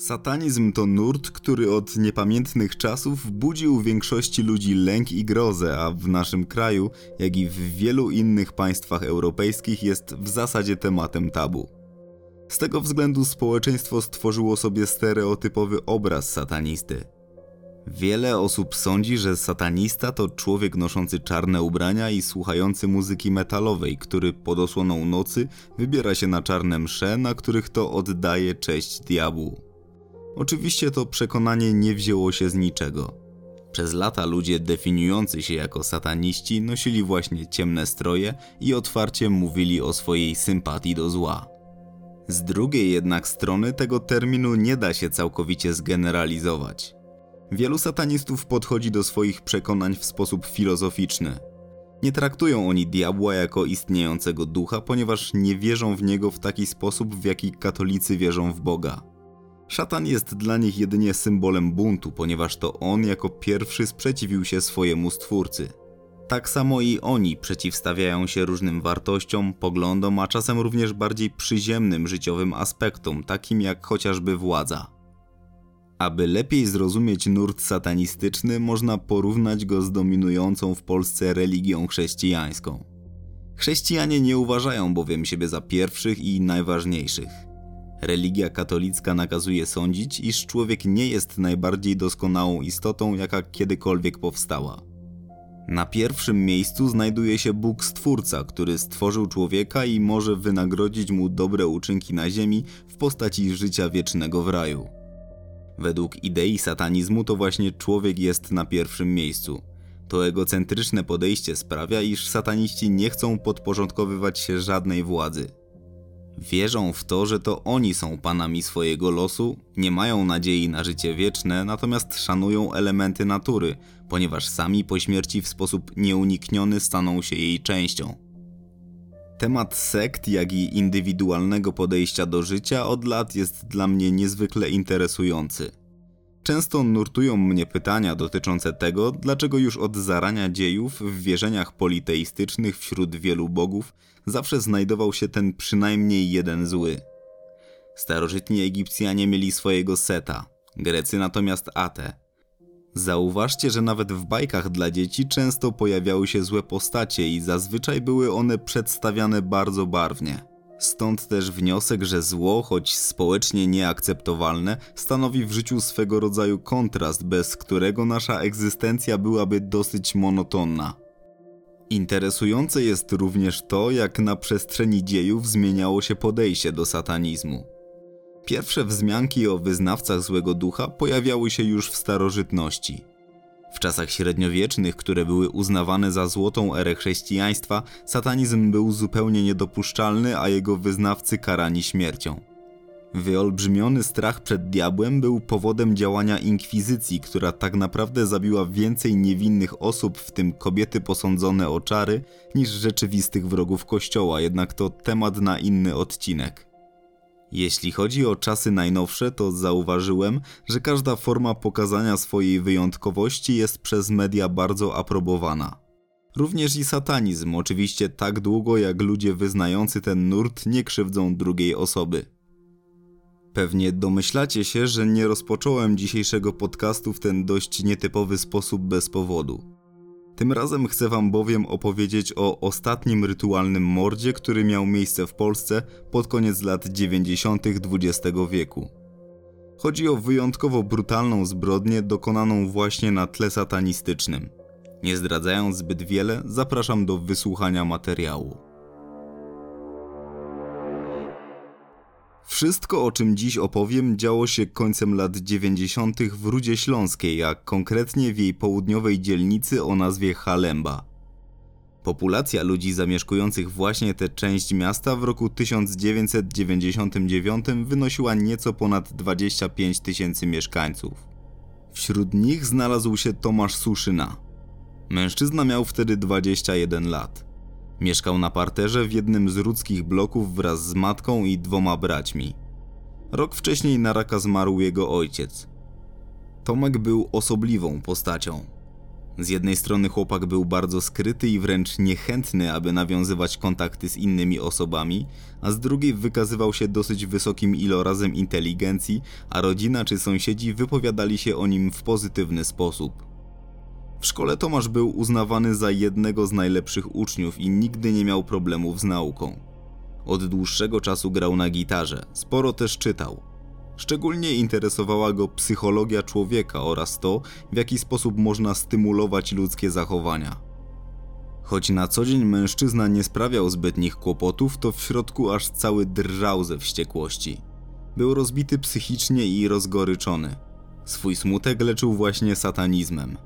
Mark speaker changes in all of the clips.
Speaker 1: Satanizm to nurt, który od niepamiętnych czasów budził u większości ludzi lęk i grozę, a w naszym kraju, jak i w wielu innych państwach europejskich, jest w zasadzie tematem tabu. Z tego względu społeczeństwo stworzyło sobie stereotypowy obraz satanisty. Wiele osób sądzi, że satanista to człowiek noszący czarne ubrania i słuchający muzyki metalowej, który pod osłoną nocy wybiera się na czarne msze, na których to oddaje cześć diabłu. Oczywiście to przekonanie nie wzięło się z niczego. Przez lata ludzie definiujący się jako sataniści nosili właśnie ciemne stroje i otwarcie mówili o swojej sympatii do zła. Z drugiej jednak strony tego terminu nie da się całkowicie zgeneralizować. Wielu satanistów podchodzi do swoich przekonań w sposób filozoficzny. Nie traktują oni diabła jako istniejącego ducha, ponieważ nie wierzą w niego w taki sposób, w jaki katolicy wierzą w Boga. Szatan jest dla nich jedynie symbolem buntu, ponieważ to on jako pierwszy sprzeciwił się swojemu stwórcy. Tak samo i oni przeciwstawiają się różnym wartościom, poglądom, a czasem również bardziej przyziemnym życiowym aspektom, takim jak chociażby władza. Aby lepiej zrozumieć nurt satanistyczny, można porównać go z dominującą w Polsce religią chrześcijańską. Chrześcijanie nie uważają bowiem siebie za pierwszych i najważniejszych. Religia katolicka nakazuje sądzić, iż człowiek nie jest najbardziej doskonałą istotą, jaka kiedykolwiek powstała. Na pierwszym miejscu znajduje się Bóg Stwórca, który stworzył człowieka i może wynagrodzić mu dobre uczynki na ziemi w postaci życia wiecznego w raju. Według idei satanizmu to właśnie człowiek jest na pierwszym miejscu. To egocentryczne podejście sprawia, iż sataniści nie chcą podporządkowywać się żadnej władzy. Wierzą w to, że to oni są panami swojego losu, nie mają nadziei na życie wieczne, natomiast szanują elementy natury, ponieważ sami po śmierci w sposób nieunikniony staną się jej częścią. Temat sekt, jak i indywidualnego podejścia do życia od lat jest dla mnie niezwykle interesujący. Często nurtują mnie pytania dotyczące tego, dlaczego już od zarania dziejów w wierzeniach politeistycznych wśród wielu bogów zawsze znajdował się ten przynajmniej jeden zły. Starożytni Egipcjanie mieli swojego Seta, Grecy natomiast Ate. Zauważcie, że nawet w bajkach dla dzieci często pojawiały się złe postacie i zazwyczaj były one przedstawiane bardzo barwnie. Stąd też wniosek, że zło, choć społecznie nieakceptowalne, stanowi w życiu swego rodzaju kontrast, bez którego nasza egzystencja byłaby dosyć monotonna. Interesujące jest również to, jak na przestrzeni dziejów zmieniało się podejście do satanizmu. Pierwsze wzmianki o wyznawcach złego ducha pojawiały się już w starożytności. W czasach średniowiecznych, które były uznawane za złotą erę chrześcijaństwa, satanizm był zupełnie niedopuszczalny, a jego wyznawcy karani śmiercią. Wyolbrzymiony strach przed diabłem był powodem działania inkwizycji, która tak naprawdę zabiła więcej niewinnych osób, w tym kobiety posądzone o czary, niż rzeczywistych wrogów kościoła, jednak to temat na inny odcinek. Jeśli chodzi o czasy najnowsze, to zauważyłem, że każda forma pokazania swojej wyjątkowości jest przez media bardzo aprobowana. Również i satanizm, oczywiście tak długo jak ludzie wyznający ten nurt nie krzywdzą drugiej osoby. Pewnie domyślacie się, że nie rozpocząłem dzisiejszego podcastu w ten dość nietypowy sposób bez powodu. Tym razem chcę Wam bowiem opowiedzieć o ostatnim rytualnym mordzie, który miał miejsce w Polsce pod koniec lat 90. XX wieku. Chodzi o wyjątkowo brutalną zbrodnię dokonaną właśnie na tle satanistycznym. Nie zdradzając zbyt wiele, zapraszam do wysłuchania materiału. Wszystko, o czym dziś opowiem, działo się końcem lat 90. w Rudzie Śląskiej, a konkretnie w jej południowej dzielnicy o nazwie Halemba. Populacja ludzi zamieszkujących właśnie tę część miasta w roku 1999 wynosiła nieco ponad 25 tysięcy mieszkańców. Wśród nich znalazł się Tomasz Suszyna. Mężczyzna miał wtedy 21 lat. Mieszkał na parterze w jednym z ludzkich bloków wraz z matką i dwoma braćmi. Rok wcześniej na raka zmarł jego ojciec. Tomek był osobliwą postacią. Z jednej strony chłopak był bardzo skryty i wręcz niechętny, aby nawiązywać kontakty z innymi osobami, a z drugiej wykazywał się dosyć wysokim ilorazem inteligencji, a rodzina czy sąsiedzi wypowiadali się o nim w pozytywny sposób. Szkole Tomasz był uznawany za jednego z najlepszych uczniów i nigdy nie miał problemów z nauką. Od dłuższego czasu grał na gitarze, sporo też czytał. Szczególnie interesowała go psychologia człowieka oraz to, w jaki sposób można stymulować ludzkie zachowania. Choć na co dzień mężczyzna nie sprawiał zbytnich kłopotów, to w środku aż cały drżał ze wściekłości. Był rozbity psychicznie i rozgoryczony. Swój smutek leczył właśnie satanizmem.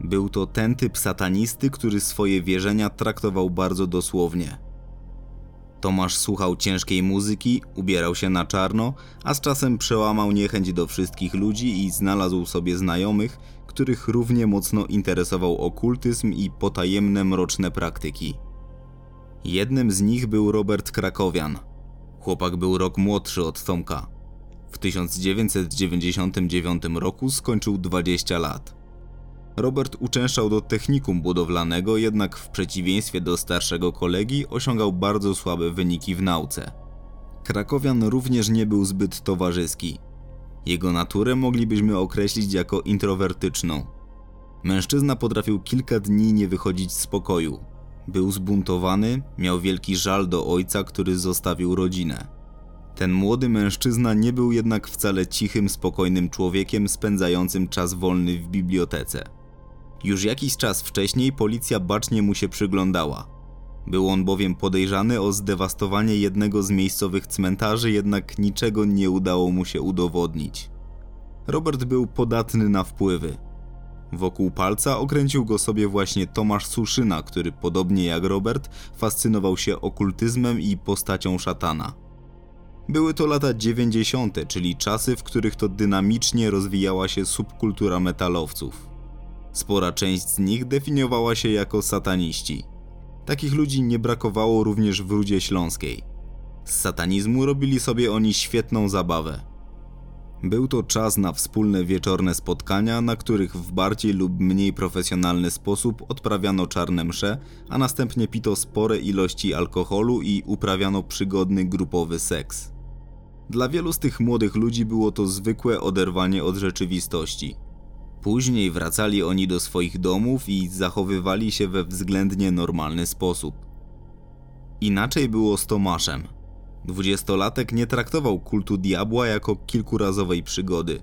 Speaker 1: Był to ten typ satanisty, który swoje wierzenia traktował bardzo dosłownie. Tomasz słuchał ciężkiej muzyki, ubierał się na czarno, a z czasem przełamał niechęć do wszystkich ludzi i znalazł sobie znajomych, których równie mocno interesował okultyzm i potajemne mroczne praktyki. Jednym z nich był Robert Krakowian. Chłopak był rok młodszy od Tomka. W 1999 roku skończył 20 lat. Robert uczęszczał do technikum budowlanego, jednak w przeciwieństwie do starszego kolegi osiągał bardzo słabe wyniki w nauce. Krakowian również nie był zbyt towarzyski. Jego naturę moglibyśmy określić jako introwertyczną. Mężczyzna potrafił kilka dni nie wychodzić z pokoju. Był zbuntowany, miał wielki żal do ojca, który zostawił rodzinę. Ten młody mężczyzna nie był jednak wcale cichym, spokojnym człowiekiem spędzającym czas wolny w bibliotece. Już jakiś czas wcześniej policja bacznie mu się przyglądała. Był on bowiem podejrzany o zdewastowanie jednego z miejscowych cmentarzy, jednak niczego nie udało mu się udowodnić. Robert był podatny na wpływy. Wokół palca okręcił go sobie właśnie Tomasz Suszyna, który podobnie jak Robert fascynował się okultyzmem i postacią szatana. Były to lata 90., czyli czasy, w których to dynamicznie rozwijała się subkultura metalowców. Spora część z nich definiowała się jako sataniści. Takich ludzi nie brakowało również w Rudzie Śląskiej. Z satanizmu robili sobie oni świetną zabawę. Był to czas na wspólne wieczorne spotkania, na których w bardziej lub mniej profesjonalny sposób odprawiano czarne msze, a następnie pito spore ilości alkoholu i uprawiano przygodny grupowy seks. Dla wielu z tych młodych ludzi było to zwykłe oderwanie od rzeczywistości – Później wracali oni do swoich domów i zachowywali się we względnie normalny sposób. Inaczej było z Tomaszem. Dwudziestolatek nie traktował kultu diabła jako kilkurazowej przygody.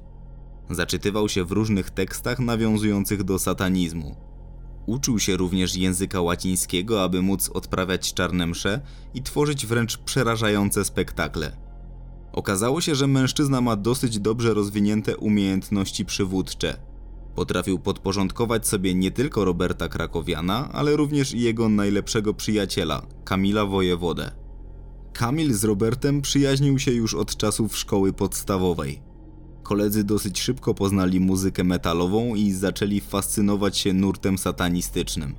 Speaker 1: Zaczytywał się w różnych tekstach nawiązujących do satanizmu. Uczył się również języka łacińskiego, aby móc odprawiać czarne msze i tworzyć wręcz przerażające spektakle. Okazało się, że mężczyzna ma dosyć dobrze rozwinięte umiejętności przywódcze – Potrafił podporządkować sobie nie tylko Roberta Krakowiana, ale również i jego najlepszego przyjaciela, Kamila Wojewodę. Kamil z Robertem przyjaźnił się już od czasów szkoły podstawowej. Koledzy dosyć szybko poznali muzykę metalową i zaczęli fascynować się nurtem satanistycznym.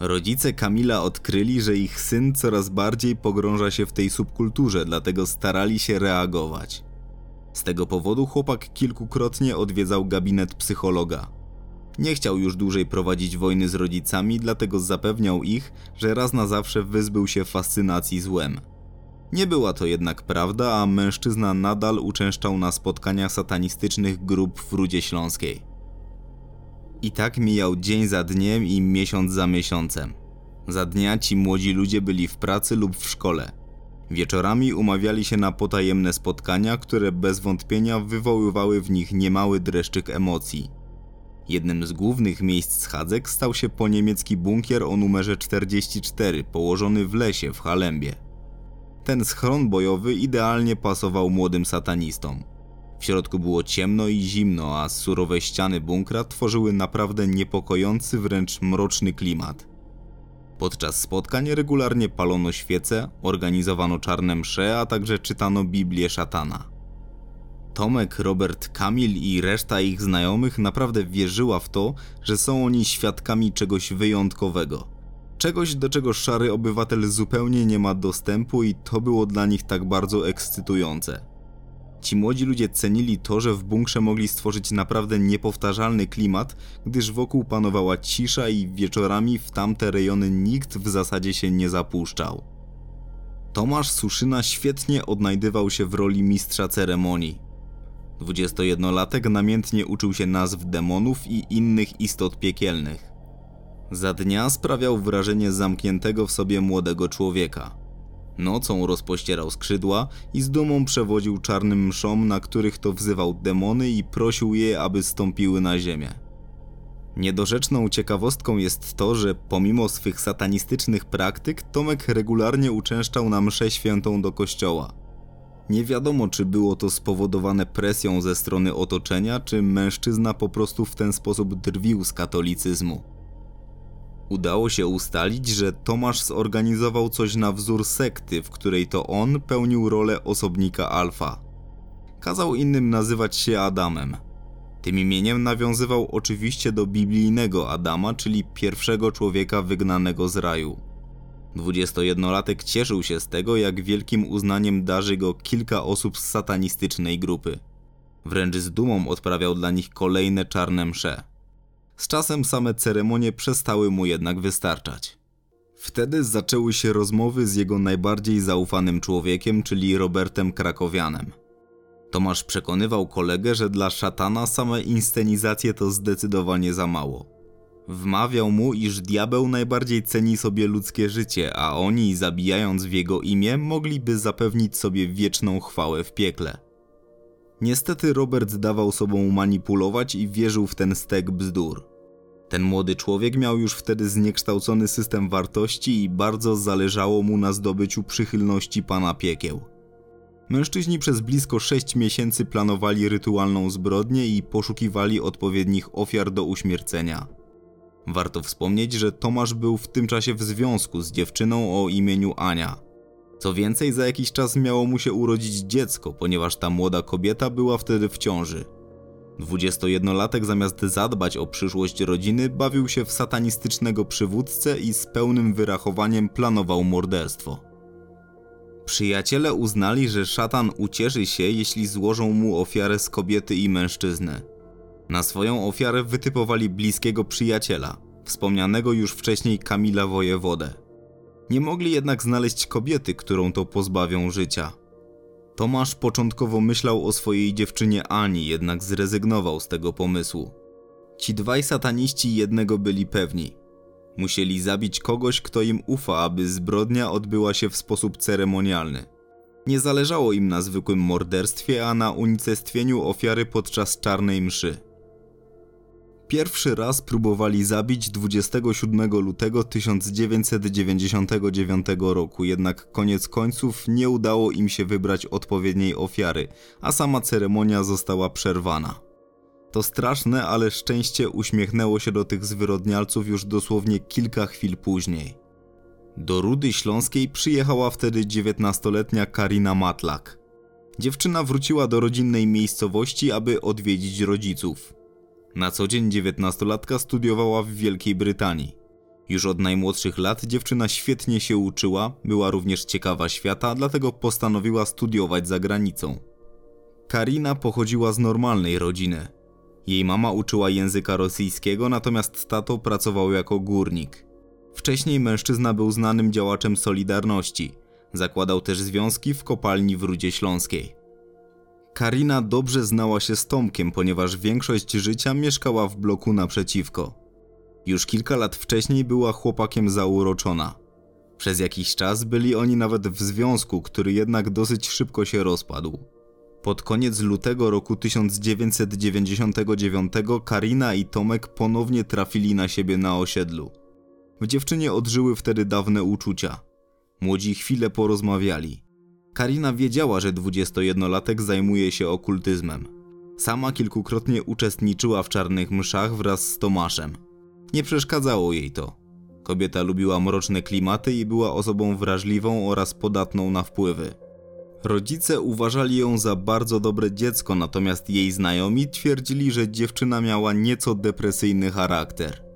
Speaker 1: Rodzice Kamila odkryli, że ich syn coraz bardziej pogrąża się w tej subkulturze, dlatego starali się reagować. Z tego powodu chłopak kilkukrotnie odwiedzał gabinet psychologa. Nie chciał już dłużej prowadzić wojny z rodzicami, dlatego zapewniał ich, że raz na zawsze wyzbył się fascynacji złem. Nie była to jednak prawda, a mężczyzna nadal uczęszczał na spotkania satanistycznych grup w Rudzie Śląskiej. I tak mijał dzień za dniem i miesiąc za miesiącem. Za dnia ci młodzi ludzie byli w pracy lub w szkole – Wieczorami umawiali się na potajemne spotkania, które bez wątpienia wywoływały w nich niemały dreszczyk emocji. Jednym z głównych miejsc schadzek stał się poniemiecki bunkier o numerze 44, położony w lesie w Halembie. Ten schron bojowy idealnie pasował młodym satanistom. W środku było ciemno i zimno, a surowe ściany bunkra tworzyły naprawdę niepokojący, wręcz mroczny klimat. Podczas spotkań regularnie palono świece, organizowano czarne msze, a także czytano Biblię szatana. Tomek, Robert, Kamil i reszta ich znajomych naprawdę wierzyła w to, że są oni świadkami czegoś wyjątkowego. Czegoś, do czego szary obywatel zupełnie nie ma dostępu i to było dla nich tak bardzo ekscytujące. Ci młodzi ludzie cenili to, że w bunkrze mogli stworzyć naprawdę niepowtarzalny klimat, gdyż wokół panowała cisza i wieczorami w tamte rejony nikt w zasadzie się nie zapuszczał. Tomasz Suszyna świetnie odnajdywał się w roli mistrza ceremonii. 21-latek namiętnie uczył się nazw demonów i innych istot piekielnych. Za dnia sprawiał wrażenie zamkniętego w sobie młodego człowieka. Nocą rozpościerał skrzydła i z dumą przewodził czarnym mszom, na których to wzywał demony i prosił je, aby stąpiły na ziemię. Niedorzeczną ciekawostką jest to, że pomimo swych satanistycznych praktyk, Tomek regularnie uczęszczał na mszę świętą do kościoła. Nie wiadomo, czy było to spowodowane presją ze strony otoczenia, czy mężczyzna po prostu w ten sposób drwił z katolicyzmu. Udało się ustalić, że Tomasz zorganizował coś na wzór sekty, w której to on pełnił rolę osobnika alfa. Kazał innym nazywać się Adamem. Tym imieniem nawiązywał oczywiście do biblijnego Adama, czyli pierwszego człowieka wygnanego z raju. 21-latek cieszył się z tego, jak wielkim uznaniem darzy go kilka osób z satanistycznej grupy. Wręcz z dumą odprawiał dla nich kolejne czarne msze. Z czasem same ceremonie przestały mu jednak wystarczać. Wtedy zaczęły się rozmowy z jego najbardziej zaufanym człowiekiem, czyli Robertem Krakowianem. Tomasz przekonywał kolegę, że dla szatana same inscenizacje to zdecydowanie za mało. Wmawiał mu, iż diabeł najbardziej ceni sobie ludzkie życie, a oni, zabijając w jego imię, mogliby zapewnić sobie wieczną chwałę w piekle. Niestety Robert dawał sobą manipulować i wierzył w ten stek bzdur. Ten młody człowiek miał już wtedy zniekształcony system wartości i bardzo zależało mu na zdobyciu przychylności pana piekieł. Mężczyźni przez blisko 6 miesięcy planowali rytualną zbrodnię i poszukiwali odpowiednich ofiar do uśmiercenia. Warto wspomnieć, że Tomasz był w tym czasie w związku z dziewczyną o imieniu Ania. Co więcej, za jakiś czas miało mu się urodzić dziecko, ponieważ ta młoda kobieta była wtedy w ciąży. 21-latek zamiast zadbać o przyszłość rodziny, bawił się w satanistycznego przywódcę i z pełnym wyrachowaniem planował morderstwo. Przyjaciele uznali, że szatan ucieszy się, jeśli złożą mu ofiarę z kobiety i mężczyzny. Na swoją ofiarę wytypowali bliskiego przyjaciela, wspomnianego już wcześniej Kamila Wojewodę. Nie mogli jednak znaleźć kobiety, którą to pozbawią życia. Tomasz początkowo myślał o swojej dziewczynie Ani, jednak zrezygnował z tego pomysłu. Ci dwaj sataniści jednego byli pewni. Musieli zabić kogoś, kto im ufa, aby zbrodnia odbyła się w sposób ceremonialny. Nie zależało im na zwykłym morderstwie, a na unicestwieniu ofiary podczas czarnej mszy. Pierwszy raz próbowali zabić 27 lutego 1999 roku, jednak koniec końców nie udało im się wybrać odpowiedniej ofiary, a sama ceremonia została przerwana. To straszne, ale szczęście uśmiechnęło się do tych zwyrodnialców już dosłownie kilka chwil później. Do Rudy Śląskiej przyjechała wtedy 19-letnia Karina Matlak. Dziewczyna wróciła do rodzinnej miejscowości, aby odwiedzić rodziców. Na co dzień dziewiętnastolatka studiowała w Wielkiej Brytanii. Już od najmłodszych lat dziewczyna świetnie się uczyła, była również ciekawa świata, dlatego postanowiła studiować za granicą. Karina pochodziła z normalnej rodziny. Jej mama uczyła języka rosyjskiego, natomiast tato pracował jako górnik. Wcześniej mężczyzna był znanym działaczem Solidarności. Zakładał też związki w kopalni w Rudzie Śląskiej. Karina dobrze znała się z Tomkiem, ponieważ większość życia mieszkała w bloku naprzeciwko. Już kilka lat wcześniej była chłopakiem zauroczona. Przez jakiś czas byli oni nawet w związku, który jednak dosyć szybko się rozpadł. Pod koniec lutego roku 1999 Karina i Tomek ponownie trafili na siebie na osiedlu. W dziewczynie odżyły wtedy dawne uczucia. Młodzi chwilę porozmawiali. Karina wiedziała, że 21-latek zajmuje się okultyzmem. Sama kilkukrotnie uczestniczyła w czarnych mszach wraz z Tomaszem. Nie przeszkadzało jej to. Kobieta lubiła mroczne klimaty i była osobą wrażliwą oraz podatną na wpływy. Rodzice uważali ją za bardzo dobre dziecko, natomiast jej znajomi twierdzili, że dziewczyna miała nieco depresyjny charakter.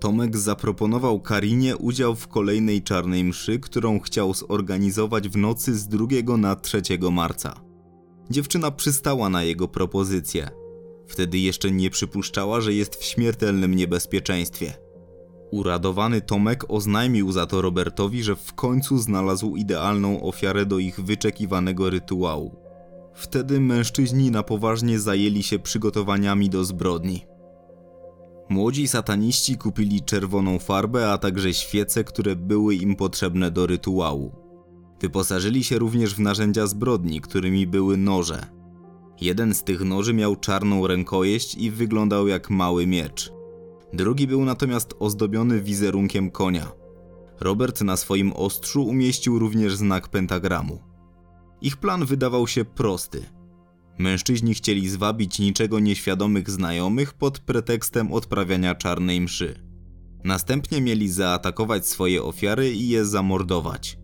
Speaker 1: Tomek zaproponował Karinie udział w kolejnej czarnej mszy, którą chciał zorganizować w nocy z 2 na 3 marca. Dziewczyna przystała na jego propozycję. Wtedy jeszcze nie przypuszczała, że jest w śmiertelnym niebezpieczeństwie. Uradowany Tomek oznajmił za to Robertowi, że w końcu znalazł idealną ofiarę do ich wyczekiwanego rytuału. Wtedy mężczyźni na poważnie zajęli się przygotowaniami do zbrodni. Młodzi sataniści kupili czerwoną farbę, a także świece, które były im potrzebne do rytuału. Wyposażyli się również w narzędzia zbrodni, którymi były noże. Jeden z tych noży miał czarną rękojeść i wyglądał jak mały miecz. Drugi był natomiast ozdobiony wizerunkiem konia. Robert na swoim ostrzu umieścił również znak pentagramu. Ich plan wydawał się prosty. Mężczyźni chcieli zwabić niczego nieświadomych znajomych pod pretekstem odprawiania czarnej mszy. Następnie mieli zaatakować swoje ofiary i je zamordować.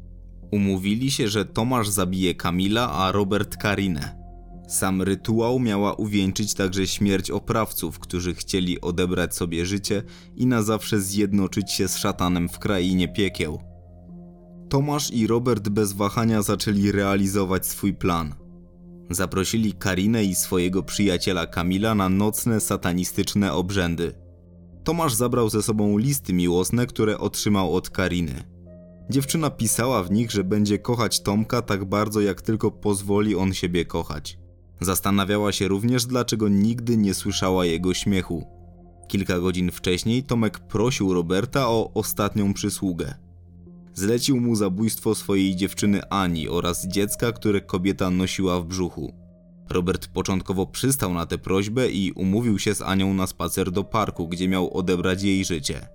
Speaker 1: Umówili się, że Tomasz zabije Kamila, a Robert Karinę. Sam rytuał miała uwieńczyć także śmierć oprawców, którzy chcieli odebrać sobie życie i na zawsze zjednoczyć się z szatanem w krainie piekieł. Tomasz i Robert bez wahania zaczęli realizować swój plan. Zaprosili Karinę i swojego przyjaciela Kamila na nocne satanistyczne obrzędy. Tomasz zabrał ze sobą listy miłosne, które otrzymał od Kariny. Dziewczyna pisała w nich, że będzie kochać Tomka tak bardzo, jak tylko pozwoli on siebie kochać. Zastanawiała się również, dlaczego nigdy nie słyszała jego śmiechu. Kilka godzin wcześniej Tomek prosił Roberta o ostatnią przysługę. Zlecił mu zabójstwo swojej dziewczyny Ani oraz dziecka, które kobieta nosiła w brzuchu. Robert początkowo przystał na tę prośbę i umówił się z Anią na spacer do parku, gdzie miał odebrać jej życie.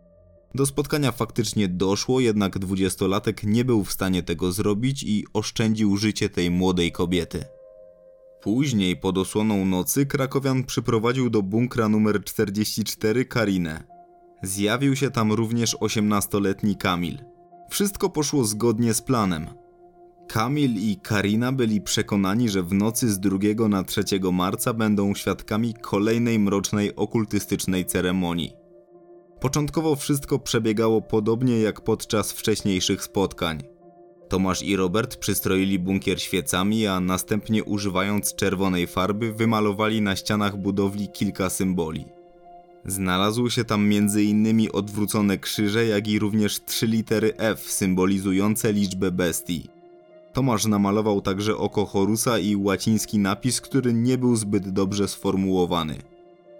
Speaker 1: Do spotkania faktycznie doszło, jednak dwudziestolatek nie był w stanie tego zrobić i oszczędził życie tej młodej kobiety. Później, pod osłoną nocy, Krakowian przyprowadził do bunkra numer 44 Karinę. Zjawił się tam również 18-letni Kamil. Wszystko poszło zgodnie z planem. Kamil i Karina byli przekonani, że w nocy z 2 na 3 marca będą świadkami kolejnej mrocznej okultystycznej ceremonii. Początkowo wszystko przebiegało podobnie jak podczas wcześniejszych spotkań. Tomasz i Robert przystroili bunkier świecami, a następnie używając czerwonej farby wymalowali na ścianach budowli kilka symboli. Znalazły się tam m.in. odwrócone krzyże, jak i również trzy litery F symbolizujące liczbę bestii. Tomasz namalował także oko Horusa i łaciński napis, który nie był zbyt dobrze sformułowany.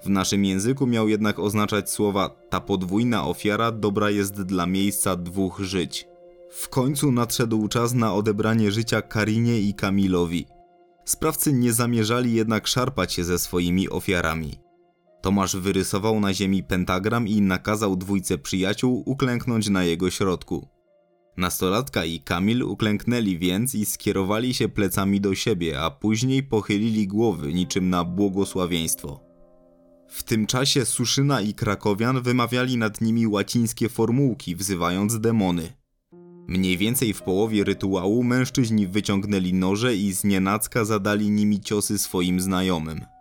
Speaker 1: W naszym języku miał jednak oznaczać słowa ta podwójna ofiara dobra jest dla miejsca dwóch żyć. W końcu nadszedł czas na odebranie życia Karinie i Kamilowi. Sprawcy nie zamierzali jednak szarpać się ze swoimi ofiarami. Tomasz wyrysował na ziemi pentagram i nakazał dwójce przyjaciół uklęknąć na jego środku. Nastolatka i Kamil uklęknęli więc i skierowali się plecami do siebie, a później pochylili głowy niczym na błogosławieństwo. W tym czasie Suszyna i Krakowian wymawiali nad nimi łacińskie formułki, wzywając demony. Mniej więcej w połowie rytuału mężczyźni wyciągnęli noże i znienacka zadali nimi ciosy swoim znajomym.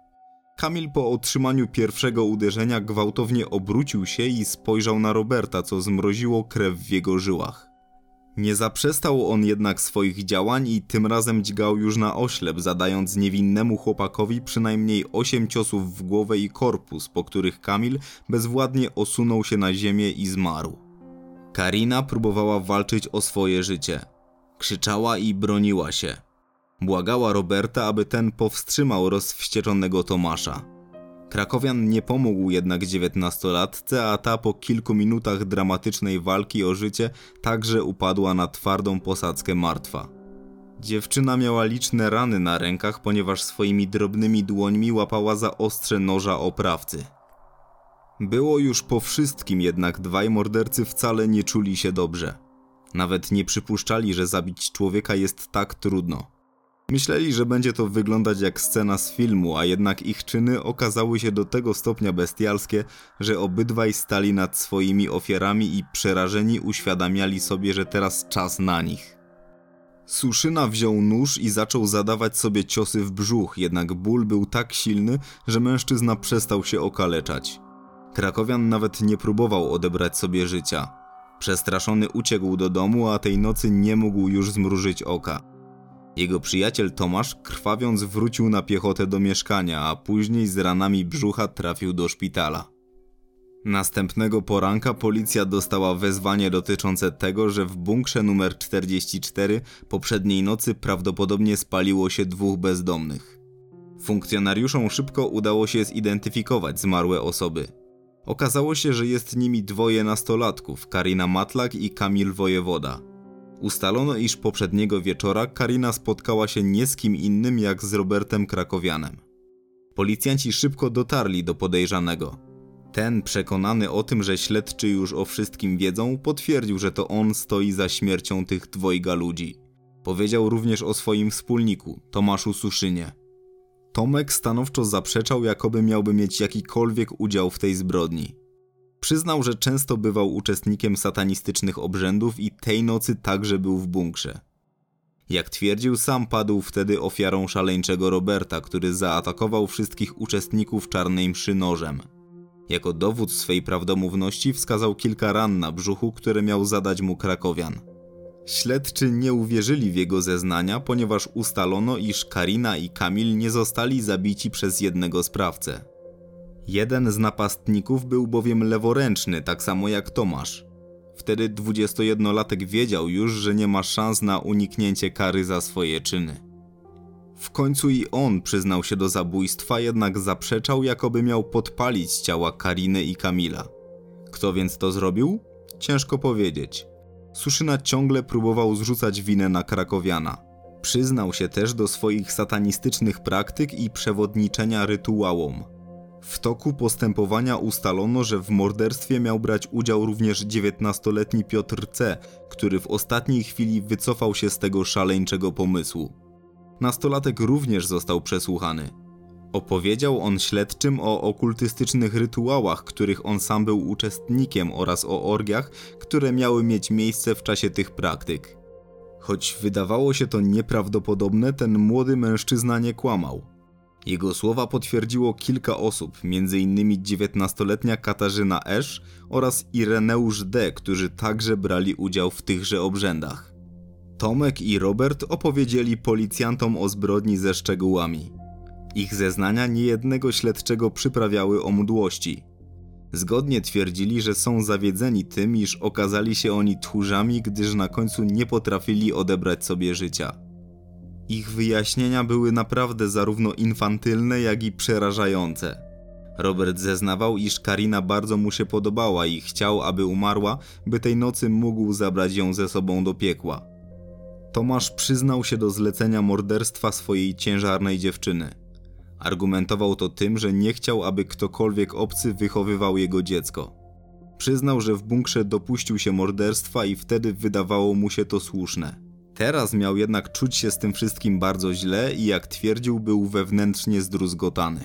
Speaker 1: Kamil po otrzymaniu pierwszego uderzenia gwałtownie obrócił się i spojrzał na Roberta, co zmroziło krew w jego żyłach. Nie zaprzestał on jednak swoich działań i tym razem dźgał już na oślep, zadając niewinnemu chłopakowi przynajmniej osiem ciosów w głowę i korpus, po których Kamil bezwładnie osunął się na ziemię i zmarł. Karina próbowała walczyć o swoje życie. Krzyczała i broniła się. Błagała Roberta, aby ten powstrzymał rozwścieczonego Tomasza. Krakowian nie pomógł jednak dziewiętnastolatce, a ta po kilku minutach dramatycznej walki o życie także upadła na twardą posadzkę martwa. Dziewczyna miała liczne rany na rękach, ponieważ swoimi drobnymi dłońmi łapała za ostrze noża oprawcy. Było już po wszystkim, jednak dwaj mordercy wcale nie czuli się dobrze. Nawet nie przypuszczali, że zabić człowieka jest tak trudno. Myśleli, że będzie to wyglądać jak scena z filmu, a jednak ich czyny okazały się do tego stopnia bestialskie, że obydwaj stali nad swoimi ofiarami i przerażeni uświadamiali sobie, że teraz czas na nich. Suszyna wziął nóż i zaczął zadawać sobie ciosy w brzuch, jednak ból był tak silny, że mężczyzna przestał się okaleczać. Krakowian nawet nie próbował odebrać sobie życia. Przestraszony uciekł do domu, a tej nocy nie mógł już zmrużyć oka. Jego przyjaciel Tomasz, krwawiąc, wrócił na piechotę do mieszkania, a później z ranami brzucha trafił do szpitala. Następnego poranka policja dostała wezwanie dotyczące tego, że w bunkrze numer 44 poprzedniej nocy prawdopodobnie spaliło się dwóch bezdomnych. Funkcjonariuszom szybko udało się zidentyfikować zmarłe osoby. Okazało się, że jest nimi dwoje nastolatków, Karina Matlak i Kamil Wojewoda. Ustalono, iż poprzedniego wieczora Karina spotkała się nie z kim innym jak z Robertem Krakowianem. Policjanci szybko dotarli do podejrzanego. Ten, przekonany o tym, że śledczy już o wszystkim wiedzą, potwierdził, że to on stoi za śmiercią tych dwojga ludzi. Powiedział również o swoim wspólniku, Tomaszu Suszynie. Tomek stanowczo zaprzeczał, jakoby miałby mieć jakikolwiek udział w tej zbrodni. Przyznał, że często bywał uczestnikiem satanistycznych obrzędów i tej nocy także był w bunkrze. Jak twierdził, sam padł wtedy ofiarą szaleńczego Roberta, który zaatakował wszystkich uczestników czarnej mszy nożem. Jako dowód swej prawdomówności wskazał kilka ran na brzuchu, które miał zadać mu krakowian. Śledczy nie uwierzyli w jego zeznania, ponieważ ustalono, iż Karina i Kamil nie zostali zabici przez jednego sprawcę. Jeden z napastników był bowiem leworęczny, tak samo jak Tomasz. Wtedy 21-latek wiedział już, że nie ma szans na uniknięcie kary za swoje czyny. W końcu i on przyznał się do zabójstwa, jednak zaprzeczał, jakoby miał podpalić ciała Kariny i Kamila. Kto więc to zrobił? Ciężko powiedzieć. Suszyna ciągle próbował zrzucać winę na Krakowiana. Przyznał się też do swoich satanistycznych praktyk i przewodniczenia rytuałom. W toku postępowania ustalono, że w morderstwie miał brać udział również 19-letni Piotr C., który w ostatniej chwili wycofał się z tego szaleńczego pomysłu. Nastolatek również został przesłuchany. Opowiedział on śledczym o okultystycznych rytuałach, których on sam był uczestnikiem oraz o orgiach, które miały mieć miejsce w czasie tych praktyk. Choć wydawało się to nieprawdopodobne, ten młody mężczyzna nie kłamał. Jego słowa potwierdziło kilka osób, m.in. 19-letnia Katarzyna Esz oraz Ireneusz D., którzy także brali udział w tychże obrzędach. Tomek i Robert opowiedzieli policjantom o zbrodni ze szczegółami. Ich zeznania niejednego śledczego przyprawiały o mdłości. Zgodnie twierdzili, że są zawiedzeni tym, iż okazali się oni tchórzami, gdyż na końcu nie potrafili odebrać sobie życia. Ich wyjaśnienia były naprawdę zarówno infantylne, jak i przerażające. Robert zeznawał, iż Karina bardzo mu się podobała i chciał, aby umarła, by tej nocy mógł zabrać ją ze sobą do piekła. Tomasz przyznał się do zlecenia morderstwa swojej ciężarnej dziewczyny. Argumentował to tym, że nie chciał, aby ktokolwiek obcy wychowywał jego dziecko. Przyznał, że w bunkrze dopuścił się morderstwa i wtedy wydawało mu się to słuszne. Teraz miał jednak czuć się z tym wszystkim bardzo źle i jak twierdził, był wewnętrznie zdruzgotany.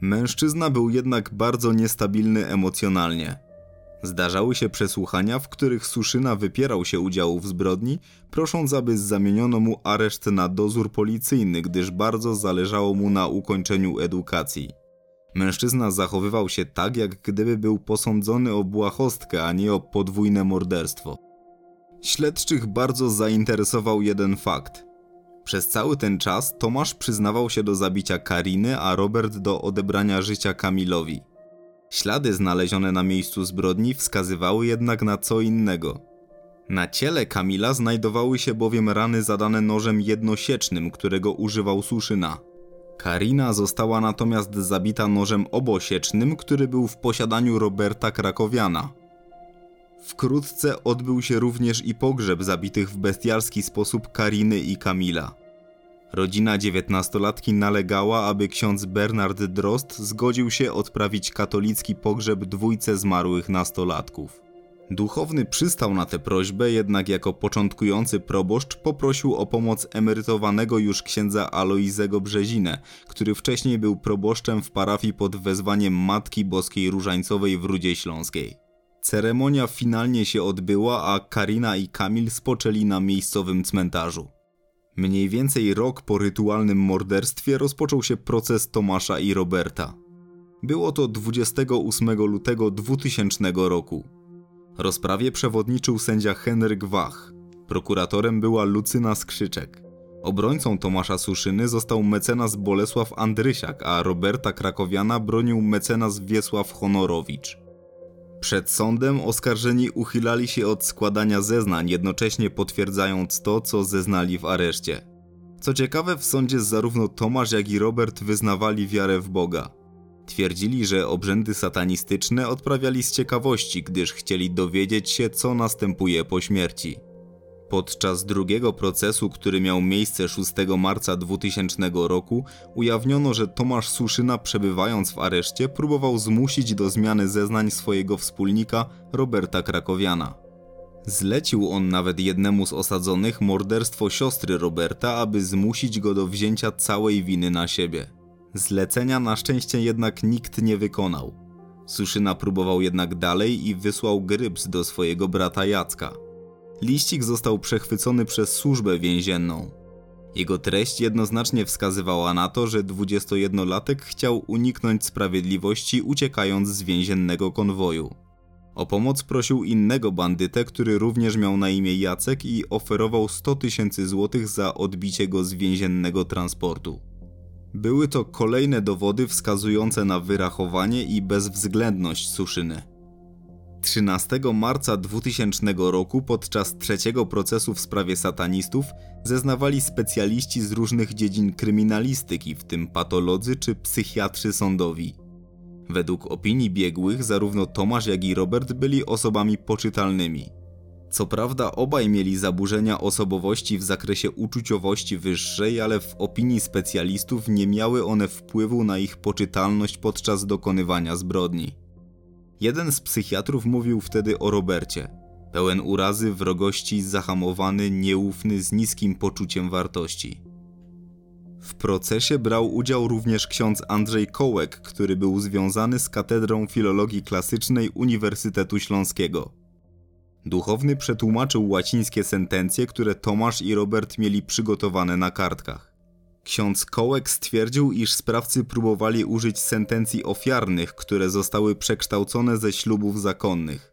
Speaker 1: Mężczyzna był jednak bardzo niestabilny emocjonalnie. Zdarzały się przesłuchania, w których Suszyna wypierał się udziału w zbrodni, prosząc, aby zamieniono mu areszt na dozór policyjny, gdyż bardzo zależało mu na ukończeniu edukacji. Mężczyzna zachowywał się tak, jak gdyby był posądzony o błahostkę, a nie o podwójne morderstwo. Śledczych bardzo zainteresował jeden fakt. Przez cały ten czas Tomasz przyznawał się do zabicia Kariny, a Robert do odebrania życia Kamilowi. Ślady znalezione na miejscu zbrodni wskazywały jednak na co innego. Na ciele Kamila znajdowały się bowiem rany zadane nożem jednosiecznym, którego używał Suszyna. Karina została natomiast zabita nożem obosiecznym, który był w posiadaniu Roberta Krakowiana. Wkrótce odbył się również i pogrzeb zabitych w bestialski sposób Kariny i Kamila. Rodzina dziewiętnastolatki nalegała, aby ksiądz Bernard Drost zgodził się odprawić katolicki pogrzeb dwójce zmarłych nastolatków. Duchowny przystał na tę prośbę, jednak jako początkujący proboszcz poprosił o pomoc emerytowanego już księdza Aloizego Brzezinę, który wcześniej był proboszczem w parafii pod wezwaniem Matki Boskiej Różańcowej w Rudzie Śląskiej. Ceremonia finalnie się odbyła, a Karina i Kamil spoczęli na miejscowym cmentarzu. Mniej więcej rok po rytualnym morderstwie rozpoczął się proces Tomasza i Roberta. Było to 28 lutego 2000 roku. Rozprawie przewodniczył sędzia Henryk Wach. Prokuratorem była Lucyna Skrzyczek. Obrońcą Tomasza Suszyny został mecenas Bolesław Andrysiak, a Roberta Krakowiana bronił mecenas Wiesław Honorowicz. Przed sądem oskarżeni uchylali się od składania zeznań, jednocześnie potwierdzając to, co zeznali w areszcie. Co ciekawe, w sądzie zarówno Tomasz, jak i Robert wyznawali wiarę w Boga. Twierdzili, że obrzędy satanistyczne odprawiali z ciekawości, gdyż chcieli dowiedzieć się, co następuje po śmierci. Podczas drugiego procesu, który miał miejsce 6 marca 2000 roku, ujawniono, że Tomasz Suszyna przebywając w areszcie próbował zmusić do zmiany zeznań swojego wspólnika Roberta Krakowiana. Zlecił on nawet jednemu z osadzonych morderstwo siostry Roberta, aby zmusić go do wzięcia całej winy na siebie. Zlecenia na szczęście jednak nikt nie wykonał. Suszyna próbował jednak dalej i wysłał gryps do swojego brata Jacka. Liścik został przechwycony przez służbę więzienną. Jego treść jednoznacznie wskazywała na to, że 21-latek chciał uniknąć sprawiedliwości uciekając z więziennego konwoju. O pomoc prosił innego bandytę, który również miał na imię Jacek i oferował 100 tysięcy złotych za odbicie go z więziennego transportu. Były to kolejne dowody wskazujące na wyrachowanie i bezwzględność Suszyny. 13 marca 2000 roku podczas trzeciego procesu w sprawie satanistów zeznawali specjaliści z różnych dziedzin kryminalistyki, w tym patolodzy czy psychiatrzy sądowi. Według opinii biegłych zarówno Tomasz jak i Robert byli osobami poczytalnymi. Co prawda obaj mieli zaburzenia osobowości w zakresie uczuciowości wyższej, ale w opinii specjalistów nie miały one wpływu na ich poczytalność podczas dokonywania zbrodni. Jeden z psychiatrów mówił wtedy o Robercie. Pełen urazy, wrogości, zahamowany, nieufny, z niskim poczuciem wartości. W procesie brał udział również ksiądz Andrzej Kołek, który był związany z Katedrą Filologii Klasycznej Uniwersytetu Śląskiego. Duchowny przetłumaczył łacińskie sentencje, które Tomasz i Robert mieli przygotowane na kartkach. Ksiądz Kołek stwierdził, iż sprawcy próbowali użyć sentencji ofiarnych, które zostały przekształcone ze ślubów zakonnych.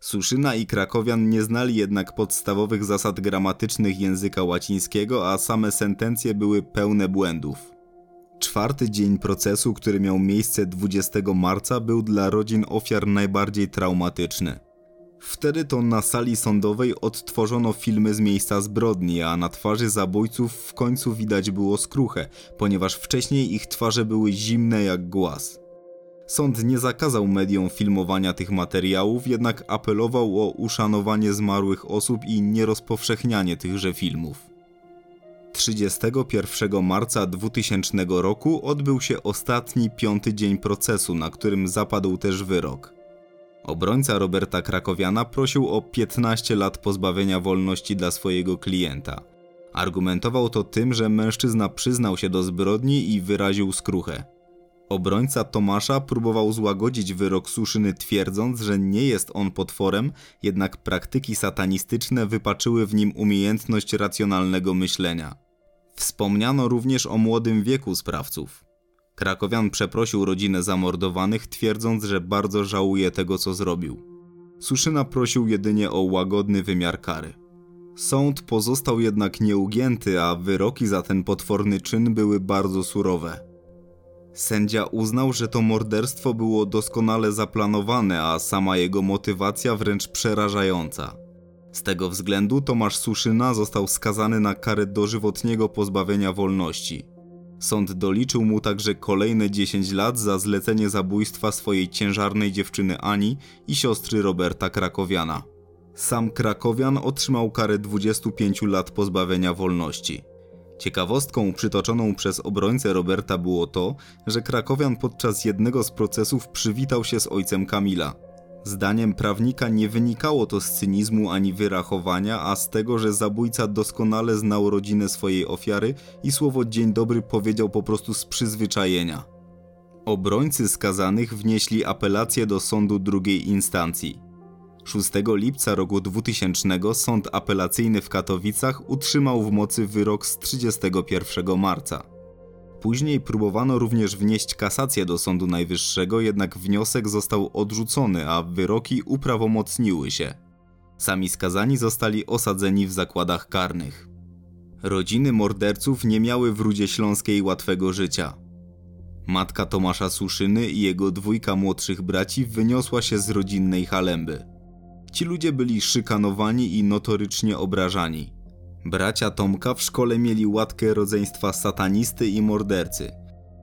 Speaker 1: Suszyna i Krakowian nie znali jednak podstawowych zasad gramatycznych języka łacińskiego, a same sentencje były pełne błędów. Czwarty dzień procesu, który miał miejsce 20 marca, był dla rodzin ofiar najbardziej traumatyczny. Wtedy to na sali sądowej odtworzono filmy z miejsca zbrodni, a na twarzy zabójców w końcu widać było skruchę, ponieważ wcześniej ich twarze były zimne jak głaz. Sąd nie zakazał mediom filmowania tych materiałów, jednak apelował o uszanowanie zmarłych osób i nierozpowszechnianie tychże filmów. 31 marca 2000 roku odbył się ostatni piąty dzień procesu, na którym zapadł też wyrok. Obrońca Roberta Krakowiana prosił o 15 lat pozbawienia wolności dla swojego klienta. Argumentował to tym, że mężczyzna przyznał się do zbrodni i wyraził skruchę. Obrońca Tomasza próbował złagodzić wyrok Suszyny twierdząc, że nie jest on potworem, jednak praktyki satanistyczne wypaczyły w nim umiejętność racjonalnego myślenia. Wspomniano również o młodym wieku sprawców. Krakowian przeprosił rodzinę zamordowanych, twierdząc, że bardzo żałuje tego, co zrobił. Suszyna prosił jedynie o łagodny wymiar kary. Sąd pozostał jednak nieugięty, a wyroki za ten potworny czyn były bardzo surowe. Sędzia uznał, że to morderstwo było doskonale zaplanowane, a sama jego motywacja wręcz przerażająca. Z tego względu Tomasz Suszyna został skazany na karę dożywotniego pozbawienia wolności. Sąd doliczył mu także kolejne 10 lat za zlecenie zabójstwa swojej ciężarnej dziewczyny Ani i siostry Roberta Krakowiana. Sam Krakowian otrzymał karę 25 lat pozbawienia wolności. Ciekawostką przytoczoną przez obrońcę Roberta było to, że Krakowian podczas jednego z procesów przywitał się z ojcem Kamila. Zdaniem prawnika nie wynikało to z cynizmu ani wyrachowania, a z tego, że zabójca doskonale znał rodzinę swojej ofiary i słowo dzień dobry powiedział po prostu z przyzwyczajenia. Obrońcy skazanych wnieśli apelację do sądu drugiej instancji. 6 lipca roku 2000 sąd apelacyjny w Katowicach utrzymał w mocy wyrok z 31 marca. Później próbowano również wnieść kasację do Sądu Najwyższego, jednak wniosek został odrzucony, a wyroki uprawomocniły się. Sami skazani zostali osadzeni w zakładach karnych. Rodziny morderców nie miały w Rudzie Śląskiej łatwego życia. Matka Tomasza Suszyny i jego dwójka młodszych braci wyniosła się z rodzinnej halemby. Ci ludzie byli szykanowani i notorycznie obrażani. Bracia Tomka w szkole mieli łatkę rodzeństwa satanisty i mordercy.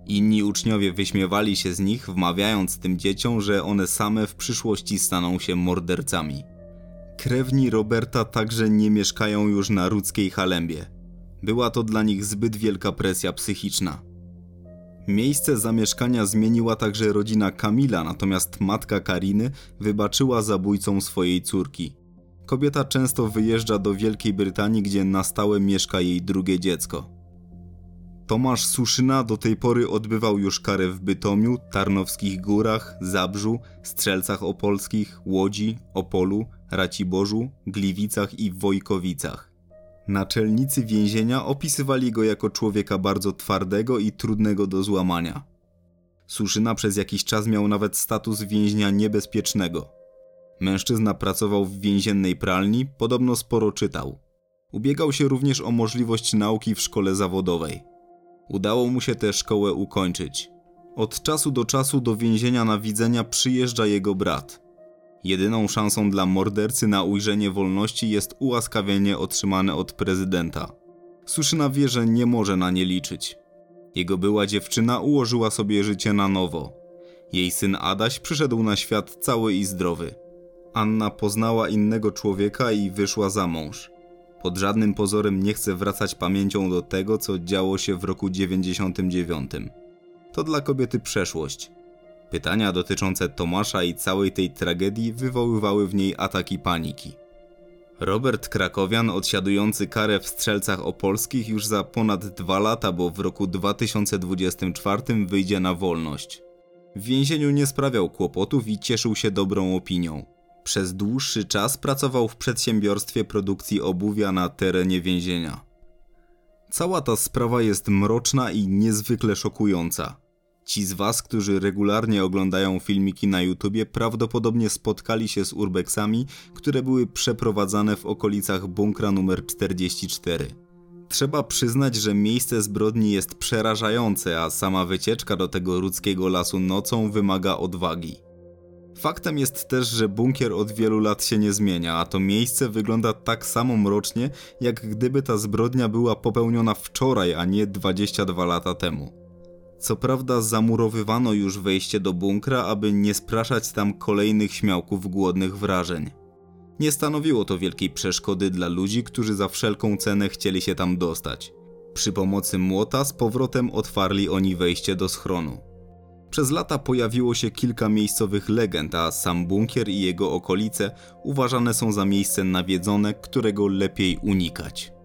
Speaker 1: Inni uczniowie wyśmiewali się z nich, wmawiając tym dzieciom, że one same w przyszłości staną się mordercami. Krewni Roberta także nie mieszkają już na rudzkiej halembie. Była to dla nich zbyt wielka presja psychiczna. Miejsce zamieszkania zmieniła także rodzina Kamila, natomiast matka Kariny wybaczyła zabójcom swojej córki. Kobieta często wyjeżdża do Wielkiej Brytanii, gdzie na stałe mieszka jej drugie dziecko. Tomasz Suszyna do tej pory odbywał już karę w Bytomiu, Tarnowskich Górach, Zabrzu, Strzelcach Opolskich, Łodzi, Opolu, Raciborzu, Gliwicach i Wojkowicach. Naczelnicy więzienia opisywali go jako człowieka bardzo twardego i trudnego do złamania. Suszyna przez jakiś czas miał nawet status więźnia niebezpiecznego. Mężczyzna pracował w więziennej pralni, podobno sporo czytał. Ubiegał się również o możliwość nauki w szkole zawodowej. Udało mu się tę szkołę ukończyć. Od czasu do czasu do więzienia na widzenia przyjeżdża jego brat. Jedyną szansą dla mordercy na ujrzenie wolności jest ułaskawienie otrzymane od prezydenta. Suszyna wie, że nie może na nie liczyć. Jego była dziewczyna ułożyła sobie życie na nowo. Jej syn Adaś przyszedł na świat cały i zdrowy. Anna poznała innego człowieka i wyszła za mąż. Pod żadnym pozorem nie chce wracać pamięcią do tego, co działo się w roku 99. To dla kobiety przeszłość. Pytania dotyczące Tomasza i całej tej tragedii wywoływały w niej ataki paniki. Robert Krakowian, odsiadujący karę w Strzelcach Opolskich już za ponad dwa lata, bo w roku 2024 wyjdzie na wolność. W więzieniu nie sprawiał kłopotów i cieszył się dobrą opinią. Przez dłuższy czas pracował w przedsiębiorstwie produkcji obuwia na terenie więzienia. Cała ta sprawa jest mroczna i niezwykle szokująca. Ci z Was, którzy regularnie oglądają filmiki na YouTubie, prawdopodobnie spotkali się z urbexami, które były przeprowadzane w okolicach bunkra numer 44. Trzeba przyznać, że miejsce zbrodni jest przerażające, a sama wycieczka do tego ludzkiego lasu nocą wymaga odwagi. Faktem jest też, że bunkier od wielu lat się nie zmienia, a to miejsce wygląda tak samo mrocznie, jak gdyby ta zbrodnia była popełniona wczoraj, a nie 22 lata temu. Co prawda zamurowywano już wejście do bunkra, aby nie spraszać tam kolejnych śmiałków głodnych wrażeń. Nie stanowiło to wielkiej przeszkody dla ludzi, którzy za wszelką cenę chcieli się tam dostać. Przy pomocy młota z powrotem otwarli oni wejście do schronu. Przez lata pojawiło się kilka miejscowych legend, a sam bunkier i jego okolice uważane są za miejsce nawiedzone, którego lepiej unikać.